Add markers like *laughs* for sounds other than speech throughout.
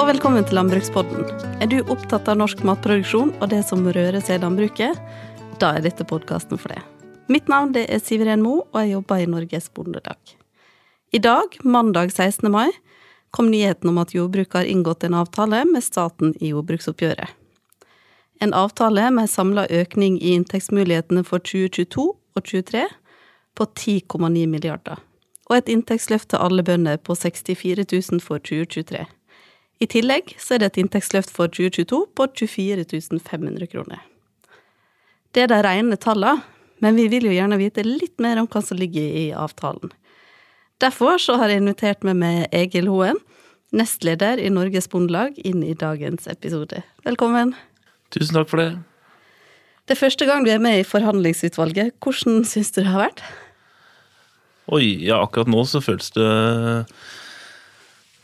og velkommen til Landbrukspodden. Er du opptatt av norsk matproduksjon og det som rører seg i landbruket? Da er dette podkasten for deg. Mitt navn er Siveren Mo, og jeg jobber i Norges Bondedag. I dag, mandag 16. mai, kom nyheten om at jordbruket har inngått en avtale med staten i jordbruksoppgjøret. En avtale med samla økning i inntektsmulighetene for 2022 og 2023 på 10,9 milliarder, og et inntektsløft til alle bønder på 64 000 for 2023. I tillegg så er det et inntektsløft for 2022 på 24 500 kroner. Det er de rene tallene, men vi vil jo gjerne vite litt mer om hva som ligger i avtalen. Derfor så har jeg invitert med meg Egil Hoen, nestleder i Norges Bondelag, inn i dagens episode. Velkommen. Tusen takk for det. Det er første gang du er med i forhandlingsutvalget. Hvordan syns du det har vært? Oi, ja, akkurat nå så føles det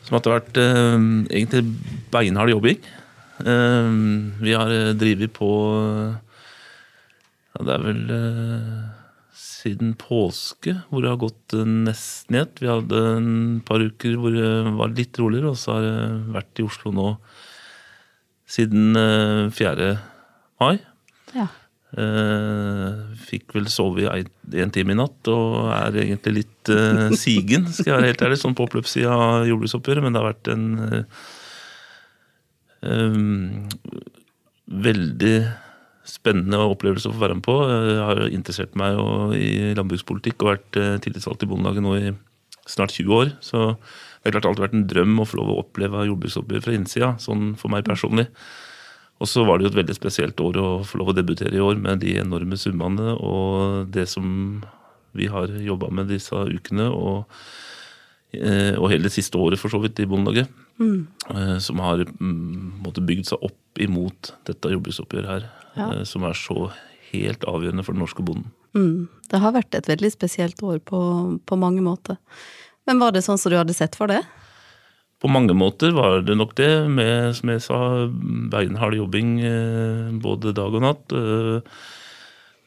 som at det har vært eh, egentlig beinhard jobbing. Eh, vi har eh, drevet på ja, Det er vel eh, siden påske hvor det har gått eh, nesten i ett. Vi hadde en par uker hvor det var litt roligere, og så har det vært i Oslo nå siden eh, 4. mai. Ja. Eh, fikk vel sove i én en time i natt og er egentlig litt uh, *laughs* sigen, skal jeg være helt ærlig, sånn på oppløpssida av jordbruksoppgjøret. Men det har vært en uh, um, veldig spennende opplevelse å få være med på. Jeg har interessert meg i landbrukspolitikk og vært tillitsvalgt i Bondelaget nå i snart 20 år. Så det har klart alltid vært en drøm å få lov å oppleve jordbruksoppgjør fra innsida, sånn for meg personlig. Og så var det jo et veldig spesielt år å få lov å debutere i år med de enorme summene og det som vi har jobba med disse ukene, og, eh, og hele det siste året for så vidt i Bondelaget. Mm. Som har mm, måtte bygd seg opp imot dette jordbruksoppgjøret her. Ja. eh, Som er så helt avgjørende for den norske bonden. Mm. Det har vært et veldig spesielt år på, på mange måter. Men var det sånn som du hadde sett for det? På mange måter var det nok det, med som jeg sa, beinhard jobbing eh, både dag og natt. eh,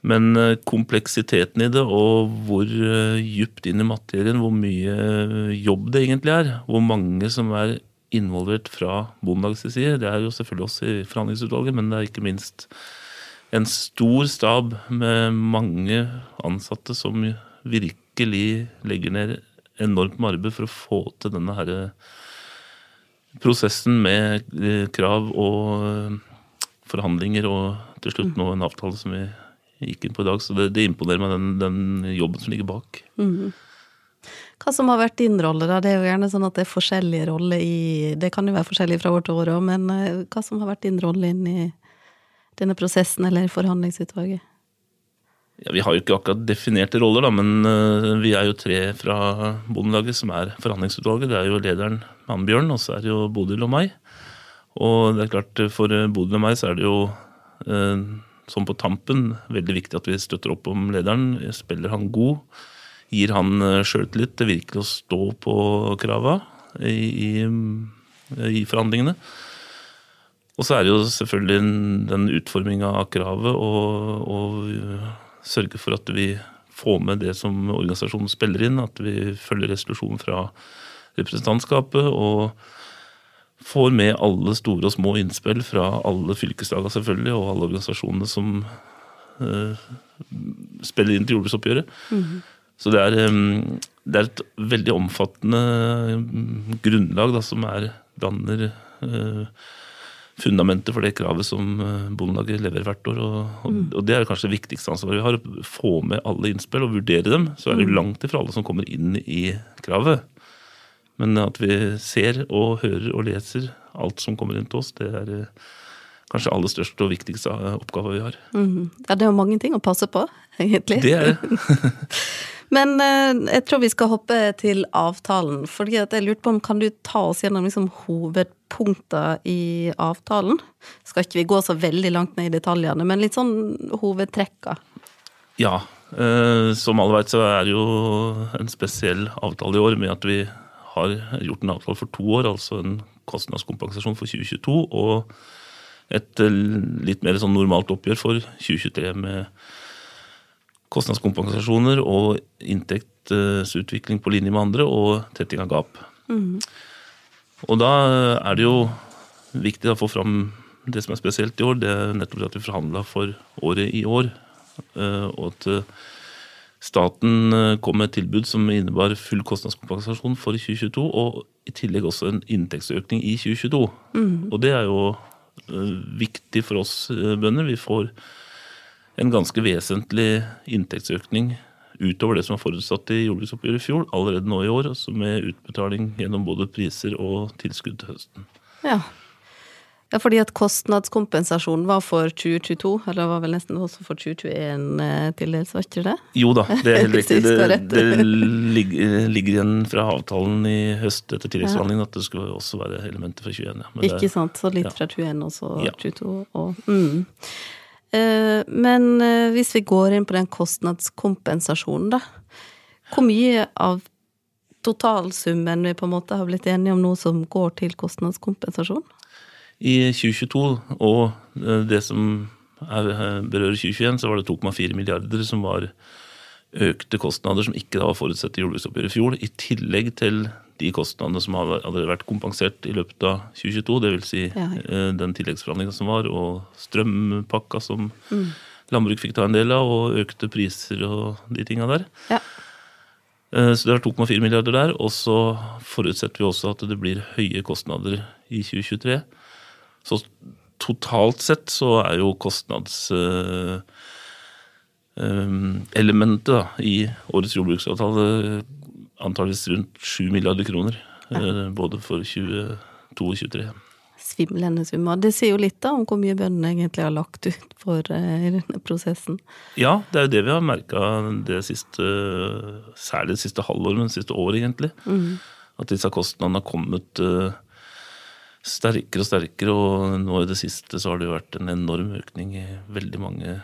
Men eh, kompleksiteten i det, og hvor djupt inn i materien, hvor mye jobb det egentlig er, hvor mange som er involvert fra Bondelagets side, det er jo selvfølgelig oss i forhandlingsutvalget, men det er ikke minst en stor stab med mange ansatte som virkelig legger ned enormt med arbeid for å få til denne herre prosessen med eh, krav og eh, forhandlinger og til slutt nå en avtale som vi gikk inn på i dag. Så det, det imponerer meg, den, den jobben som ligger bak. Hva som har vært din rolle, da? Det er jo gjerne sånn at det er forskjellige roller i Det kan jo være forskjellig fra år til år òg, men eh, hva som har vært din rolle inn i denne prosessen eller forhandlingsutvalget? Ja, vi har jo ikke akkurat definerte roller, da, men eh, vi er jo tre fra Bondelaget som er forhandlingsutvalget. Det er jo lederen Annbjørn, og så er det jo Bodil og meg. Og det er klart, for eh, Bodil og meg så er det jo eh, som på tampen veldig viktig at vi støtter opp om lederen. Spiller han god, gir han eh, sjøltillit til virkelig å stå på krava i, i, i forhandlingene. Og så er det jo selvfølgelig den utforminga av kravet og, og sørge for at vi får med det som organisasjonen spiller inn, at vi følger resolusjonen fra representantskapet og får med alle store og små innspill fra alle fylkeslagene selvfølgelig, og alle organisasjonene som uh, spiller inn til jordbruksoppgjøret. Så det er, um, det er et veldig omfattende grunnlag da, som er, danner uh, fundamentet for det kravet som uh, Bondelaget leverer hvert år. Og, og, og det er kanskje det viktigste ansvaret vi har. Å få med alle innspill og vurdere dem. Så er det langt ifra alle som kommer inn i kravet. Men at vi ser og hører og leser alt som kommer inn til oss, det er uh, kanskje aller største og viktigste uh, oppgave vi har. Mm. Ja, det er jo mange ting å passe på, egentlig. Det er det. *laughs* Men eh, jeg tror vi skal hoppe til avtalen. fordi jeg lurte på om Kan du ta oss gjennom liksom, hovedpunkter i avtalen? Skal ikke vi gå så veldig langt ned i detaljene, men litt sånn hovedtrekka. Ja. Eh, som alle vet så er det jo en spesiell avtale i år med at vi har gjort en avtale for to år, altså en kostnadskompensasjon for 2022 og et eh, litt mer sånn normalt oppgjør for 2023 med kostnadskompensasjoner og inntektsutvikling på linje med andre og tetting av gap. Og da er det jo viktig å få fram det som er spesielt i år. Det er nettopp at vi forhandla for året i år. Eh, og at eh, staten eh, kom med et tilbud som innebar full kostnadskompensasjon for 2022, og i tillegg også en inntektsøkning i 2022. Og det er jo viktig for oss bønder. Vi får en ganske vesentlig inntektsøkning utover det som var forutsatt i jordbruksoppgjøret i fjor, allerede nå i år, altså med utbetaling gjennom både priser og tilskudd til høsten. Ja. Ja, fordi at kostnadskompensasjonen var for 2022, eller var vel nesten også for 2021 eh, til dels, var ikke det? Jo da, det er helt *laughs* riktig. Det, det ligger, ligger, igjen fra avtalen i høst etter tilleggsforhandlingene at det skulle også være elementer fra 2021. Ja. ikke sant, så litt ja. fra 2021 og så ja. 22. Og, mm. Eh, men eh, hvis vi går inn på den kostnadskompensasjonen, da. Hvor mye av totalsummen vi på en måte har blitt enige om nå som går til kostnadskompensasjon? I 2022 og eh, det som er, berører 2021, så var det 2,4 milliarder som var økte kostnader som ikke var forutsett i jordbruksoppgjøret i fjor, i tillegg til de kostnadene som hadde vært kompensert i løpet av 2022, dvs. Si, ja. Eh, den tilleggsforhandlinga som var, og strømpakka som mm. landbruk fikk ta en del av, og økte priser og de tinga der. Ja. Eh, så det er 2,4 milliarder der. Og så forutsetter vi også at det blir høye kostnader i 2023. Så totalt sett så er jo kostnads elementet da, i årets jordbruksavtale antakeligvis rundt 7 milliarder kroner. Ja. Eh, både for 2022 og 2023. Svimlende summer. Det sier jo litt da om hvor mye bøndene egentlig har lagt ut for i denne prosessen. Ja, det er jo det vi har merka det siste, særlig det siste halvåret, men det siste året egentlig. Mm. At disse kostnadene har kommet uh, sterkere og sterkere, og nå i det siste så har det jo vært en enorm økning i veldig mange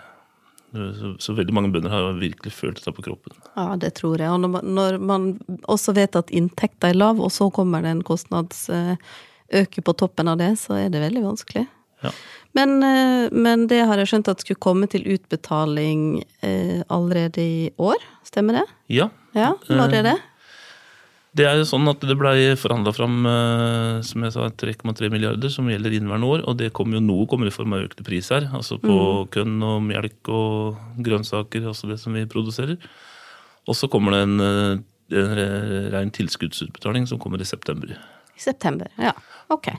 så, så, veldig mange bønder har virkelig følt det på kroppen. Ja, det tror jeg. Og når man, når man også vet at inntekta er lav, og så kommer det en kostnadsøke på toppen av det, så er det veldig vanskelig. Ja. Men, eh, men, det har jeg skjønt at skulle komme til utbetaling eh, allerede i år, stemmer det? Ja. ja når er det? Det er jo sånn at det ble forhandla fram eh, som jeg sa, 3,3 milliarder som gjelder inneværende år. Og det kommer jo noe kommer i form av økte priser. Altså på mm. kønn og melk og grønnsaker, altså det som vi produserer. Og så kommer det en, eh, en ren tilskuddsutbetaling som kommer i september. I september, ja. Ok.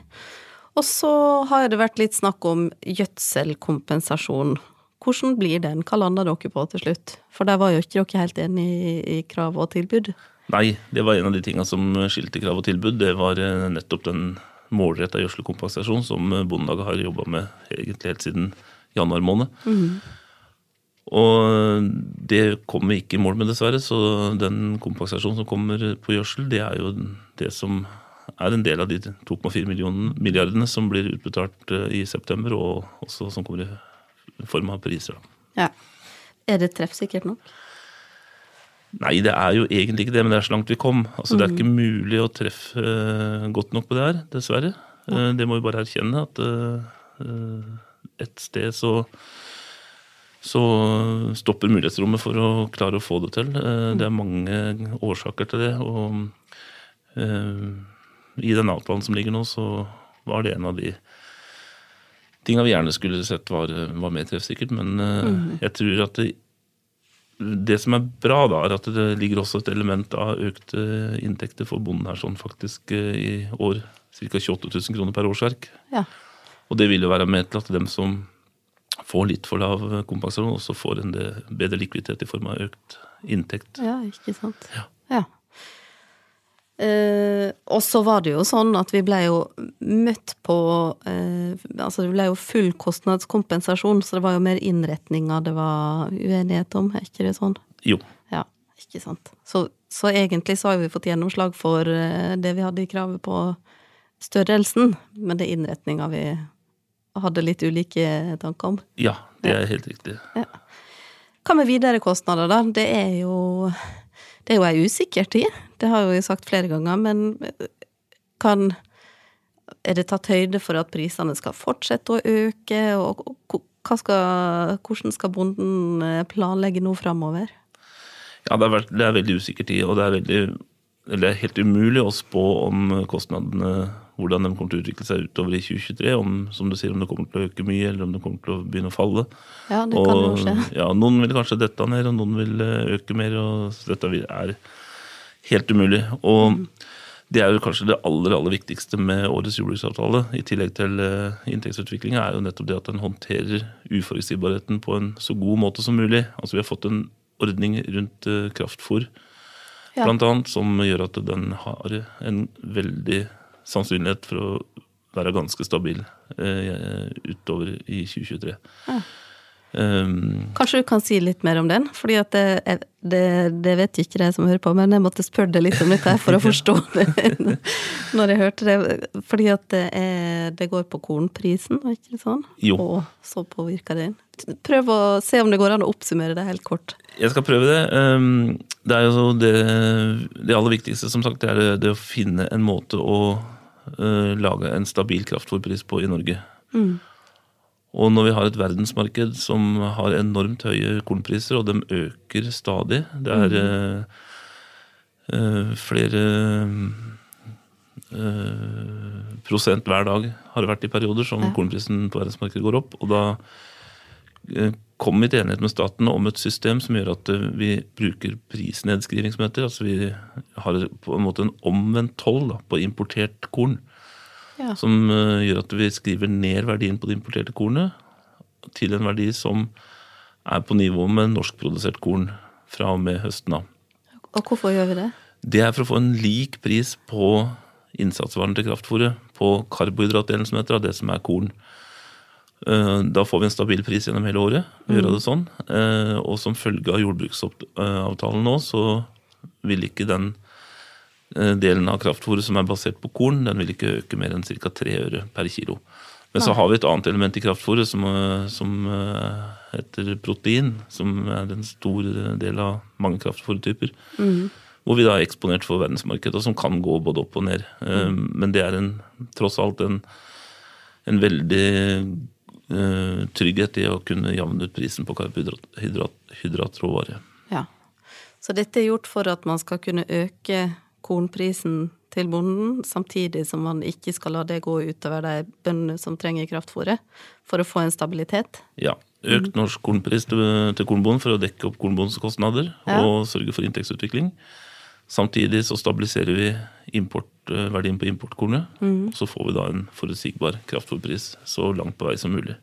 Og så har det vært litt snakk om gjødselkompensasjon. Hvordan blir den? Hva landa dere på til slutt? For der var jo ikke dere helt enig i, i krav og tilbud? Nei, det var en av de tinga som skilte krav og tilbud. Det var eh, nettopp den målretta gjødselkompensasjon som Bondelaget har jobba med egentlig helt siden januar måned. Mm. Og det kom vi ikke i mål med, dessverre. Så den kompensasjonen som kommer på gjødsel, det er jo det som er en del av de 2,4 milliardene som blir utbetalt eh, i september, og også som kommer i form av priser. Ja. Er det treffsikkert nok? Nei, det er jo egentlig ikke det, men det er så langt vi kom. Altså, mm. Det er ikke mm. mulig å treffe uh, godt nok på det her, dessverre. Uh, det må vi bare erkjenne. At uh, et sted så, så stopper mulighetsrommet for å klare å få det til. Mm. Det er mange årsaker til det. Og i den avtalen som ligger nå, så var det en av de tinga vi gjerne skulle sett var, var mer treffsikkert. Men mm. jeg tror at det det som er bra, da, er at det ligger også et element av økte inntekter for bonden her, sånn faktisk eh, i år. Ca. 28 000 kroner per årsverk. Ja. Og det vil jo være med til at dem som får litt for lav kompensasjon, også får en bedre likviditet i form av økt inntekt. Ja, ikke sant. Ja. ja. Eh, og så var det jo sånn at vi ble jo møtt på uh, Altså det ble jo full kostnadskompensasjon, så det var jo mer innretninger det var uenighet om, er ikke det sånn? Jo. Ja, ikke sant. Så, så egentlig så har vi fått gjennomslag for uh, det vi hadde i kravet på størrelsen, men det er innretninga vi hadde litt ulike tanker om. Ja, det er helt riktig. Ja. Hva med videre kostnader, da? Det er jo det er jo ei usikker tid, det har jeg jo sagt flere ganger, men kan Er det tatt høyde for at prisene skal fortsette å øke, og skal, hvordan skal bonden eh, planlegge nå framover? Ja, det er, vært, det er veldig usikker tid, og det er, veldig, det er helt umulig å spå om kostnadene hvordan de kommer til å utvikle seg utover i 2023. Om som du sier, om det kommer til å øke mye, eller om det kommer til å begynne å falle. Ja, det kan jo skje. Ja, Noen vil kanskje dette ned, og noen vil eh, øke mer. og Dette er helt umulig. Og det er jo kanskje det aller aller viktigste med årets jordbruksavtale, i tillegg til uh, inntektsutviklinga, er jo nettopp det at den håndterer uforutsigbarheten på en så god måte som mulig. Altså Vi har fått en ordning rundt uh, kraftfôr Ja. blant annet, som gjør at den har en veldig sannsynlighet for å være ganske stabil eh, utover i 2023. Ja. Um, Kanskje du kan si litt mer om den? Fordi at det, det, det vet ikke de som hører på, men jeg måtte spørre deg litt om dette for å *laughs* forstå det når jeg hørte det. Fordi at det, er, det går på kornprisen, og ikke sånn? Jo. Og så påvirker det inn. Prøv å se om det går an å oppsummere det helt kort. jeg skal prøve det. Um, det er jo det, det aller viktigste, som sagt, det er det å finne en måte å uh, lage en stabil kraftfòrpris på i Norge. Og når vi har et verdensmarked som har enormt høye kornpriser, og de øker stadig Det er mm. eh, flere eh, prosent hver dag har det vært i perioder som Ja. kornprisen på verdensmarkedet går opp. Og da eh, kom vi til enighet med staten om et system som gjør at eh, vi bruker prisnedskriving, som heter. Altså vi har på en måte en omvendt toll på importert korn. Ja. Som eh, gjør at vi skriver ned verdien på det importerte kornet til en verdi som er på nivå med norskprodusert korn fra og med høsten av. Og hvorfor gjør vi det? Det er for å få en lik pris på innsatsvaren til kraftfôret, på karbohydratdelen som heter, av det som er korn. Eh, Da får vi en stabil pris gjennom hele året. Vi gjør det sånn. Eh, Og som følge av jordbruksavtalen nå, så vil ikke den delen av kraftfôret som er basert på korn, den vil ikke øke mer enn ca. 3 øre per kilo. Men så har vi et annet element i kraftfôret som, eh, som eh, heter protein, som er en stor del av mange kraftfôrtyper. Hvor vi da er eksponert for verdensmarkedet, og som kan gå både opp og ned. Mm. Men det er en, tross alt en, en veldig eh, trygghet i å kunne javne ut prisen på karbohydratråvare. Ja. Så dette er gjort for at man skal kunne øke kornprisen til bonden, samtidig som man ikke skal la det gå utover de bøndene som trenger kraftfôret, for å få en stabilitet. Ja. Økt norsk kornpris til, til kornbonden for å dekke opp kornbondens kostnader Ja. og sørge for inntektsutvikling. Samtidig så stabiliserer vi import, verdien på importkornet. Mm. Så får vi da en forutsigbar kraftfôrpris så langt på vei som mulig.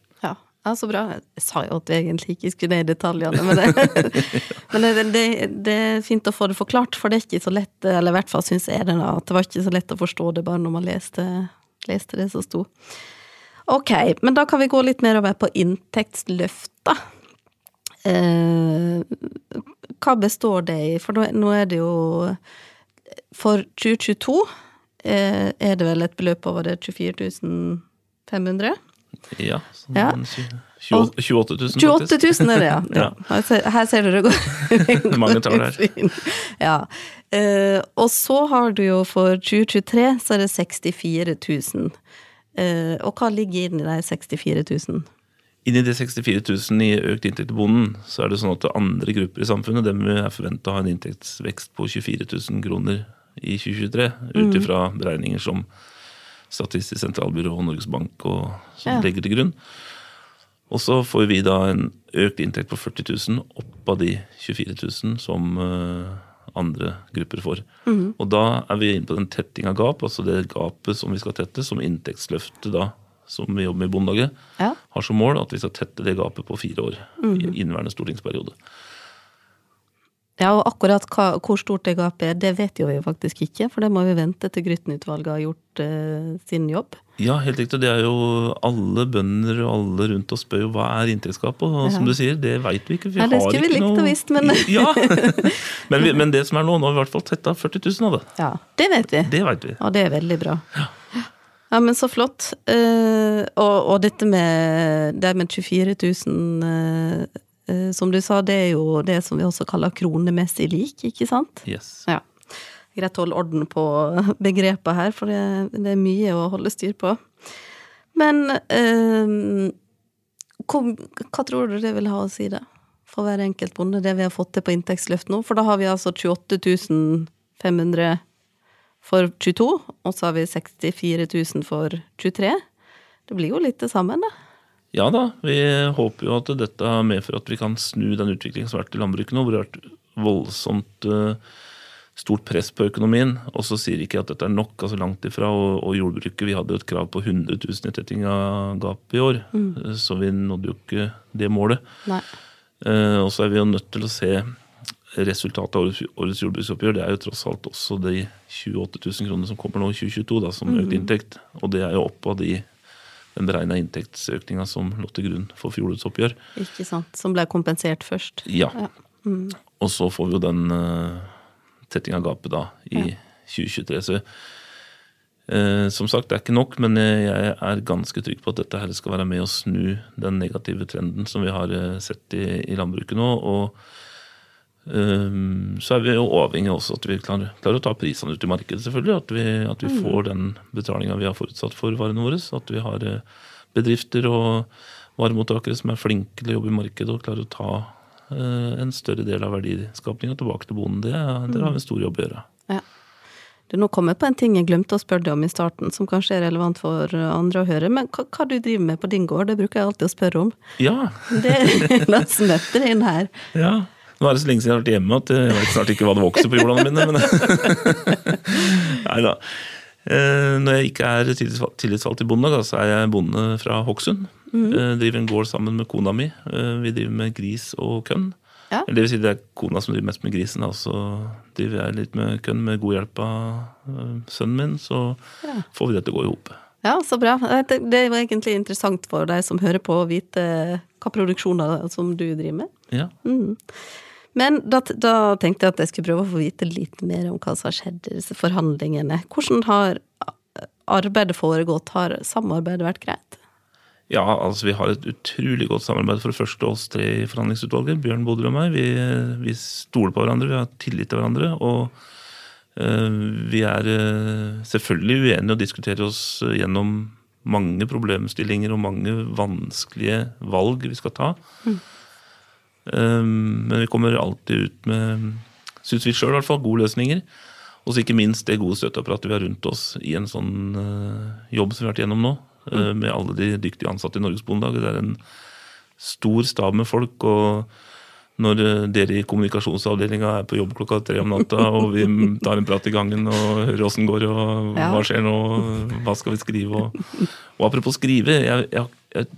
Ja, så bra. Jeg sa jo at vi egentlig ikke skulle ned i detaljene, men, det, *laughs* men det, det, det er fint å få det forklart, for det er ikke så lett, eller i hvert fall syns jeg det, da, at det var ikke så lett å forstå det bare når man leste, leste det som sto. Ok, men da kan vi gå litt mer over på inntektsløft, da. Eh, hva består det i? For nå er det jo For 2022 eh, er det vel et beløp over det 24 500? Ja, sånn Ja. 28 000 28 000 er det, *laughs* ja. ja. Her, ser, her ser det går. *laughs* Mange tall her. *laughs* Ja. Uh, og så har du jo for 2023 så er det 64 000. Uh, og hva ligger inn i de 64 000? Inni de 64 000 i økt inntekt til bonden, så er det sånn at andre grupper i samfunnet dem er forventa å ha en inntektsvekst på 24 000 kroner i 2023, ut ifra beregninger som Statistisk sentralbyrå og Norges Bank og, som Ja. legger til grunn. Og så får vi da en økt inntekt på 40 000 opp av de 24 000 som eh, andre grupper får. Og da er vi inne på den tetting av gap, altså det gapet som vi skal tette, som inntektsløftet da, som vi jobber med i Bondelaget, Ja. har som mål at vi skal tette det gapet på fire år i inneværende stortingsperiode. Ja, og akkurat hva, hvor stort det gapet er, det vet jo vi faktisk ikke, for det må vi vente til Grytten-utvalget har gjort eh, sin jobb. Ja, helt riktig. Det er jo alle bønder og alle rundt oss spør jo hva er inntektsgapet, og som du sier, det veit vi ikke. Vi Ja, det skulle vi ikke likt noe... å visst, men- Ja, *laughs* men, vi, men det som er nå, nå har vi i hvert fall tetta 40 000 av det. Ja, det vet vi. Det vet vi. Og det er veldig bra. Ja, men så flott. Uh, og, og dette med det med 24 000, eh, eh, som du sa, det er jo det som vi også kaller kronemessig lik, ikke sant? Yes. Ja. Greit å holde orden på *laughs* begrepet her, for det, det er mye å holde styr på. Men eh, hvor, hva tror du det vil ha å si, da? For hver enkelt bonde, det vi har fått til på inntektsløft nå? For da har vi altså 28 500 for 22, og så har vi 64 000 for 23. Det blir jo litt det samme, da. Ja da, vi håper jo at dette medfører at vi kan snu den utviklingen som har vært i landbruket nå, hvor det har vært voldsomt uh, stort press på økonomien. Og så sier ikke at dette er nok, altså langt ifra. Og, og jordbruket, vi hadde jo et krav på 100 000 i tetting av gap i år. Mm. Så vi nådde jo ikke det målet. Uh, og så er vi jo nødt til å se resultatet av årets, årets jordbruksoppgjør. Det er jo tross alt også de 28 000 kronene som kommer nå i 2022 da, som mm. økt inntekt. Og det er jo opp av de den beregna inntektsøkninga som lå til grunn for fjorårets oppgjør. Ikke sant, Som ble kompensert først. Ja. ja. Mm. Og så får vi jo den uh, tetting av gapet da i ja. 2023. Så uh, som sagt, det er ikke nok, men jeg er ganske trygg på at dette her skal være med å snu den negative trenden som vi har uh, sett i, i landbruket nå. og så er vi jo avhengig også at vi klarer, klarer, å ta prisene ut i markedet, selvfølgelig. At vi, at vi mm. får den betalinga vi har forutsatt for varene våre. At vi har eh, bedrifter og varemottakere som er flinke til å jobbe i markedet og klarer å ta uh, en større del av verdiskapinga tilbake til bonden. Det, det har vi en stor jobb å gjøre. Ja. Du, nå kom jeg på en ting jeg glemte å spørre deg om i starten, som kanskje er relevant for andre å høre. Men hva, hva du driver med på din gård, det bruker jeg alltid å spørre om. Ja. Det er *laughs* møte deg inn her. Ja. Nå er det så lenge siden jeg har vært hjemme at jeg vet snart ikke hva det vokser på jordene mine. Men *laughs* Nei da. Eh, når jeg ikke er tillitsvalgt i Bondelag, så er jeg bonde fra Hokksund. Mm. Driver en gård sammen med kona mi. Eh, vi driver med gris og kønn. Ja. Det vil si det er kona som driver mest med grisen, og så driver jeg litt med kønn med god hjelp av sønnen min. Så ja. får vi det til å gå i hop. Ja, så bra. Det er egentlig interessant for deg som hører på, å vite hva produksjoner som du driver med. Ja. Mm. Men da, da, tenkte jeg at jeg skulle prøve å få vite litt mer om hva som har skjedd i disse forhandlingene. Hvordan har arbeidet foregått? Har samarbeidet vært greit? Ja, altså vi har et utrolig godt samarbeid. For det første oss tre i forhandlingsutvalget, Bjørn Bodil og meg. Vi, vi, stoler på hverandre, vi har tillit til hverandre. Og uh, vi er uh, selvfølgelig uenige og diskuterer oss gjennom mange problemstillinger og mange vanskelige valg vi skal ta. Mm. Ehm, men vi kommer alltid ut med, syns vi sjøl i hvert fall, gode løsninger. Og så ikke minst det gode støtteapparatet vi har rundt oss i en sånn eh, jobb som vi har vært gjennom nå. Eh, mm. Med alle de dyktige ansatte i Norges Bondelag. Det er en stor stab med folk. og når eh, dere i kommunikasjonsavdelinga er på jobb klokka tre om natta, *laughs* og vi tar en prat i gangen og hører åssen går og hva skjer nå, hva skal vi skrive og, og apropos skrive, jeg, jeg, jeg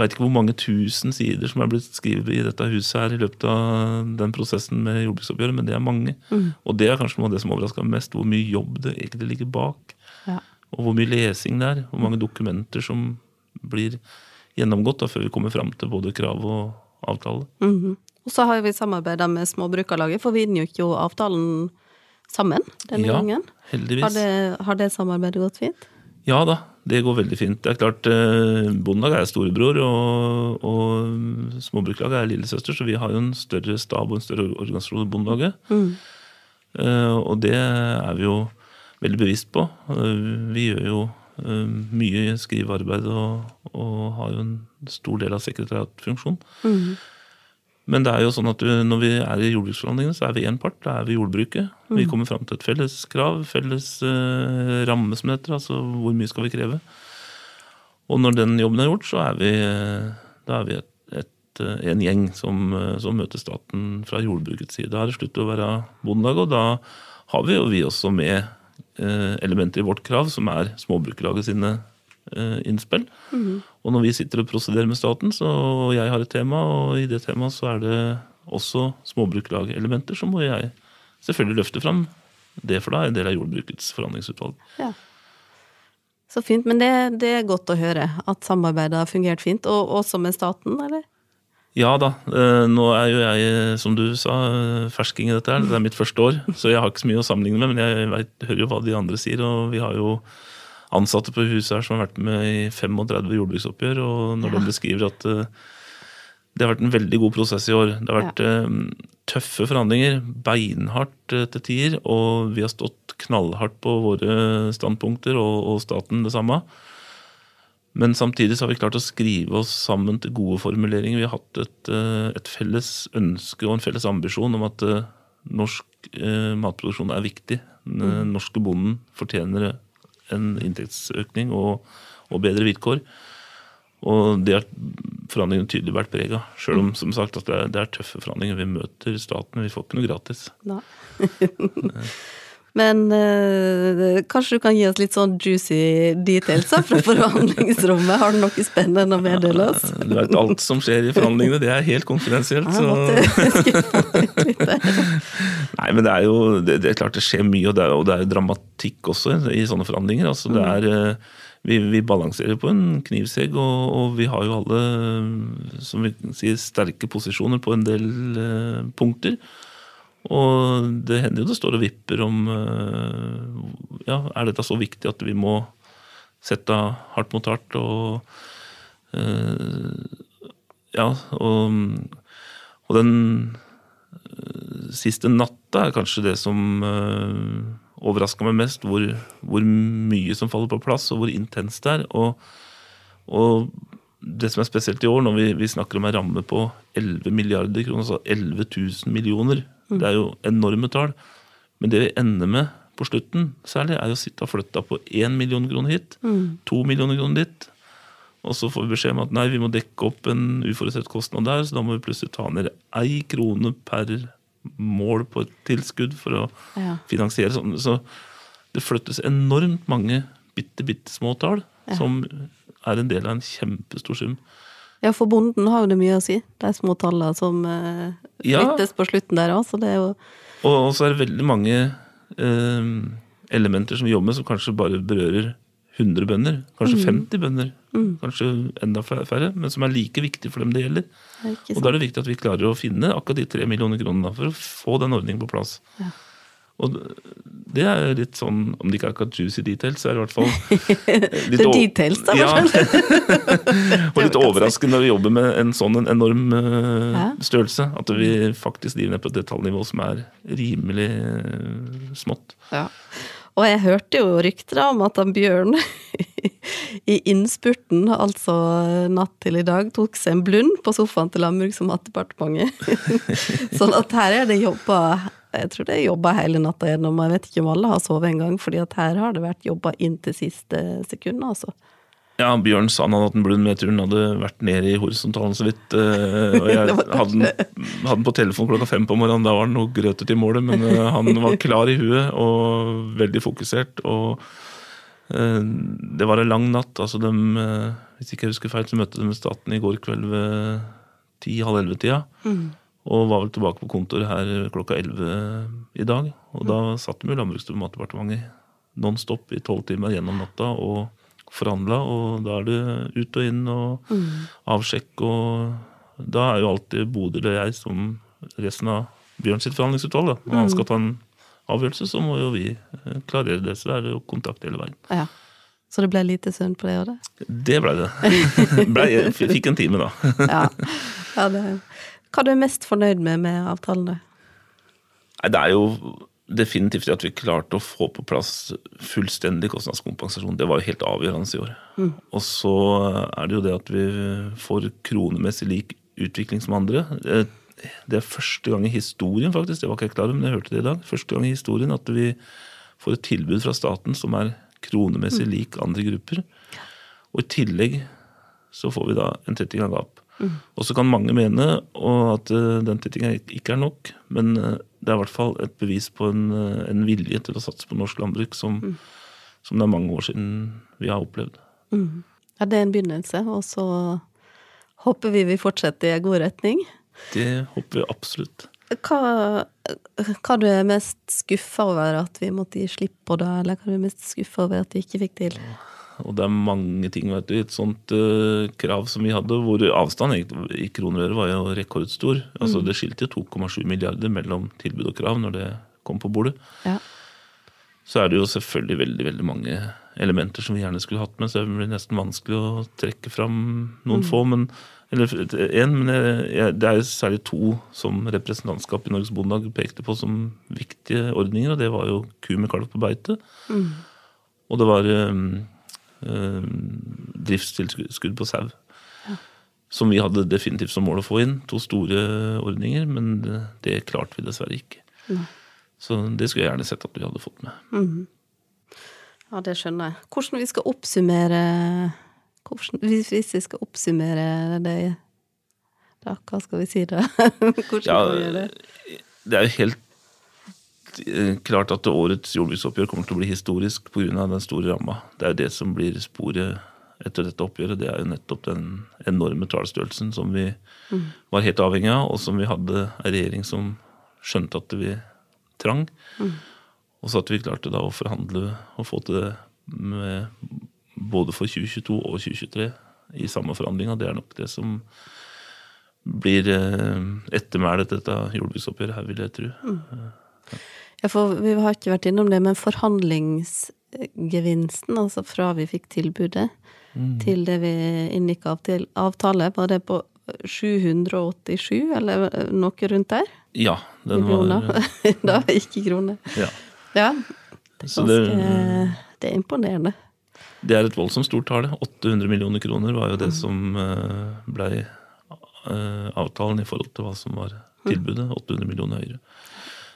vet ikke hvor mange tusen sider som er blitt skrevet i dette huset her i løpet av den prosessen med jordbruksoppgjøret, men det er mange. Mm. Og det er kanskje noe av det som overrasker meg mest, hvor mye jobb det egentlig ligger bak. Ja. Og hvor mye lesing det er. Hvor mange dokumenter som blir gjennomgått da, før vi kommer fram til både krav og avtale. Mm -hmm. Og så har vi samarbeida med Småbrukarlaget, for vi inngikk jo avtalen sammen denne ja, gangen. Heldigvis. Har det, har det samarbeidet gått fint? Ja da, det går veldig fint. Det er klart, eh, Bondelaget er storebror, og, og Småbruklaget er lillesøster, så vi har jo en større stab og en større organisasjon i Bondelaget. Mm. Uh, og det er vi jo veldig bevisst på. Uh, vi gjør jo mye skrivearbeid og, og, har jo en stor del av sekretariatfunksjonen. Mm. Men det er jo sånn at du, når vi er i jordbruksforhandlingene, så er vi én part. Da er vi jordbruket. Mm. Vi kommer fram til et felles krav, felles uh, ramme, som det heter. Altså hvor mye skal vi kreve. Og når den jobben er gjort, så er vi, da er vi et, et, eh, en gjeng som, eh, som, møter staten fra jordbrukets side. Da er det slutt å være bondelag, og da har vi jo vi også med uh, elementer i vårt krav, som er Småbrukerlaget sine uh, innspill. Mm. Og når vi sitter og prosederer med staten, så jeg har et tema, og i det temaet så er det også småbruklagelementer, så må jeg selvfølgelig løfte fram det, for da er en del av jordbrukets forhandlingsutvalg. Ja. Så fint. Men det, det, er godt å høre at samarbeidet har fungert fint, og også med staten, eller? Ja da. Eh, nå er jo jeg, som du sa, fersking i dette her. Det er mitt første år, så jeg har ikke så mye å sammenligne med, men jeg vet, hører jo hva de andre sier, og vi har jo ansatte på huset her som har vært med i 35 jordbruksoppgjør, og når ja. de beskriver at uh, det har vært en veldig god prosess i år. Det har vært ja. uh, tøffe forhandlinger, beinhardt uh, til tider, og vi har stått knallhardt på våre standpunkter, og, og, staten det samme. Men samtidig så har vi klart å skrive oss sammen til gode formuleringer. Vi har hatt et, et felles ønske og en felles ambisjon om at norsk eh, matproduksjon er viktig. Den norske bonden fortjener en inntektsøkning og, og bedre vilkår. Og det har forhandlingene tydelig vært preg av. Sjøl om som sagt, at det, er, det er tøffe forhandlinger. Vi møter staten, vi får ikke noe gratis. Nei. *laughs* *laughs* Men eh, kanskje du kan gi oss litt sånn juicy details fra forhandlingsrommet? Har du noe spennende å meddele oss? Du vet, alt som skjer i forhandlingene, det er helt konfidensielt. Der. Nei, men det er jo det, det er klart det skjer mye, og det er, og det er dramatikk også i sånne forhandlinger. Altså, det er, eh, vi, vi balanserer på en knivsegg, og, og vi har jo alle som vi sier, sterke posisjoner på en del uh, punkter. Og det hender jo det står og vipper om eh, ja, Er dette så viktig at vi må sette hardt mot hardt og eh, Ja, og, og den siste natta er kanskje det som overraska meg mest. Hvor, hvor mye som faller på plass, og hvor intenst det er. Og, og det som er spesielt i år, når vi, vi snakker om en ramme på 11 milliarder kroner, altså 11 000 millioner, det er jo enorme tall. Men det vi ender med på slutten, særlig, er å sitte og flytte på 1 million kroner hit, 2 millioner kroner dit. Og så får vi beskjed om at nei, vi må dekke opp en uforutsett kostnad der, så da må vi plutselig ta ned ei krone per mål på et tilskudd for å Ja. finansiere sånn. Så det flyttes enormt mange bitte, bitte små tall, som er en del av en kjempestor sum. Ja, for bonden har jo det mye å si, de små tallene som eh, Ja. flyttes på slutten der òg, så det er jo Og så er det veldig mange eh, elementer som vi jobber med, som kanskje bare berører 100 bønder. Kanskje 50 bønder. Kanskje enda færre, men som er like viktige for dem det gjelder. det Og da er det viktig at vi klarer å finne akkurat de tre millioner kronene for å få den ordningen på plass. Ja. Og det er jo litt sånn, om det ikke er akkurat juicy details, så er det i hvert fall *laughs* *laughs* litt Det er details, da, Ja. og litt overraskende når vi jobber med en sånn en enorm eh, størrelse. At vi faktisk driver ned på et detaljnivå som er rimelig eh, smått. Ja. Og jeg hørte jo rykter om at han Bjørn *laughs* i innspurten, altså natt til i dag, tok seg en blund på sofaen til Landbruks- og matdepartementet. sånn at her er det jobba Jeg tror det er jobba hele natta gjennom, jeg vet ikke om alle har sovet engang, fordi at her har det vært jobba inn til siste sekund, altså. Ja, Bjørn sa han hadde hatt en blund, tror han hadde vært nede i horisontalen så vidt. eh, Og *laughs* jeg hadde den, hadde den på telefon klokka fem på morgenen, da var det noe grøtet i målet. Men eh, han var *laughs* klar i huet og veldig fokusert. Og eh, det var en lang natt. altså de, Hvis ikke jeg husker feil, så møtte de staten i går kveld ved ti-halv elleve-tida. Og var vel tilbake på kontoret her klokka elleve i dag. Og da satt vi i Landbruks- og matdepartementet non stop i tolv timer gjennom natta og forhandla. Og da er det ut og inn og avsjekk og Da er jo alltid Bodil og jeg som resten av Bjørn sitt forhandlingsutvalg. da. Når han skal ta en avgjørelse, så må jo vi eh, klarere det. Så det er det jo kontakt hele veien. Ja. Så det ble lite søvn på det året? det? Blei det. *laughs* Ble, fikk en time, da. *laughs* Ja. ja det, hva er du mest fornøyd med med avtalene? Nei, Det er jo definitivt at vi klarte å få på plass fullstendig kostnadskompensasjon. Det var jo helt avgjørende i år. Og så er det jo det at vi får kronemessig lik utvikling som andre. Det- Det er første gang i historien, faktisk, det var ikke jeg klar over, men jeg hørte det i dag, første gang i historien at vi får et tilbud fra staten som er kronemessig lik andre grupper. Og i tillegg så får vi da en tetting av gap. Og så kan mange mene og at eh, den tittingen ikke er nok, men eh, det er i hvert fall et bevis på en, eh, en vilje til å satse på norsk landbruk som, som det er mange år siden vi har opplevd. Ja, det er en begynnelse, og så håper vi vi fortsetter i god retning. Det håper vi absolutt. Hva, hva du er mest skuffa over at vi måtte gi slipp på det, eller hva du er mest skuffa over at vi ikke fikk til? Og det er mange ting, vet du. Et sånt uh, krav som vi hadde, hvor avstanden i kroner var jo rekordstor. Altså Det skilte jo 2,7 milliarder mellom tilbud og krav når det kom på bordet. Ja. Så er det jo selvfølgelig veldig veldig mange elementer som vi gjerne skulle hatt med, så det blir nesten vanskelig å trekke fram noen få. men eller en, men jeg, jeg, det er særlig to som representantskapet i Norges Bondelag pekte på som viktige ordninger, og det var jo ku med kalv på beite. Og det var um, driftstilskudd på sau. Som vi hadde definitivt som mål å få inn. To store ordninger, men det, det klarte vi dessverre ikke. Så det skulle jeg gjerne sett at vi hadde fått med. Ja, det skjønner jeg. Hvordan vi skal oppsummere hvordan, hvis vi skal oppsummere det da, Hva skal vi si da? *laughs* Hvordan Ja, skal vi gjøre det? det er jo helt eh, klart at årets jordbruksoppgjør kommer til å bli historisk pga. den store ramma. Det er jo det som blir sporet etter dette oppgjøret. Det er jo nettopp den enorme tallstørrelsen som vi var helt avhengig av, og som vi hadde en regjering som skjønte at vi trang. Og så at vi klarte da å forhandle og få til det med både for 2022 og 2023 i samme forhandlinga. Det er nok det som blir eh, ettermælet dette jordbruksoppgjøret her, vil jeg tro. Ja, for vi har ikke vært innom det, men forhandlingsgevinsten, altså fra vi fikk tilbudet til det vi inngikk avtil- avtale, var det på 787, eller noe rundt der? Ja, den Millioner. var *laughs* da, ikke kroner. ja. Ja. Det er ganske det- Det er imponerende. Det er et voldsomt stort tall. 800 millioner kroner var jo det som ble blei eh, avtalen i forhold til hva som var tilbudet. 800 millioner høyere.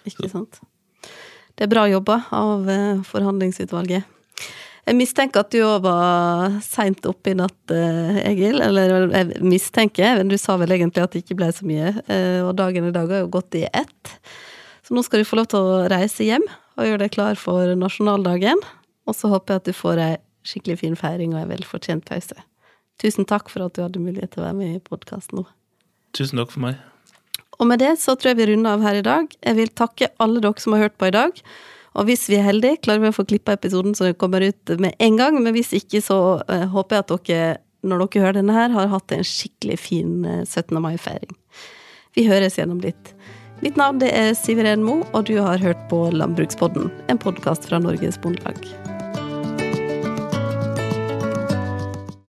Ikke sant? Det er bra jobba av eh, forhandlingsutvalget. Jeg mistenker at du òg var seint oppe i natt, eh, Egil. Eller jeg mistenker, men du sa vel egentlig at det ikke ble så mye. eh, Og dagen i dag har jo gått i ett. Så nå skal du få lov til å reise hjem og gjøre deg klar for nasjonaldagen. Og så håper jeg at du får ei skikkelig fin feiring og ei velfortjent pause. Tusen takk for at du hadde mulighet til å være med i podkasten nå. Tusen takk for meg. Og med det så tror jeg vi runder av her i dag. Jeg vil takke alle dere som har hørt på i dag. Og hvis vi er heldige, klarer vi å få klippa episoden så den kommer ut med en gang. Men hvis ikke, så eh, håper jeg at dere, når dere hører denne her, har hatt en skikkelig fin eh, 17. mai-feiring. Vi høres gjennom litt. Mitt navn det er Siveren Mo, og du har hørt på Landbrukspodden, en podkast fra Norges Bondelag.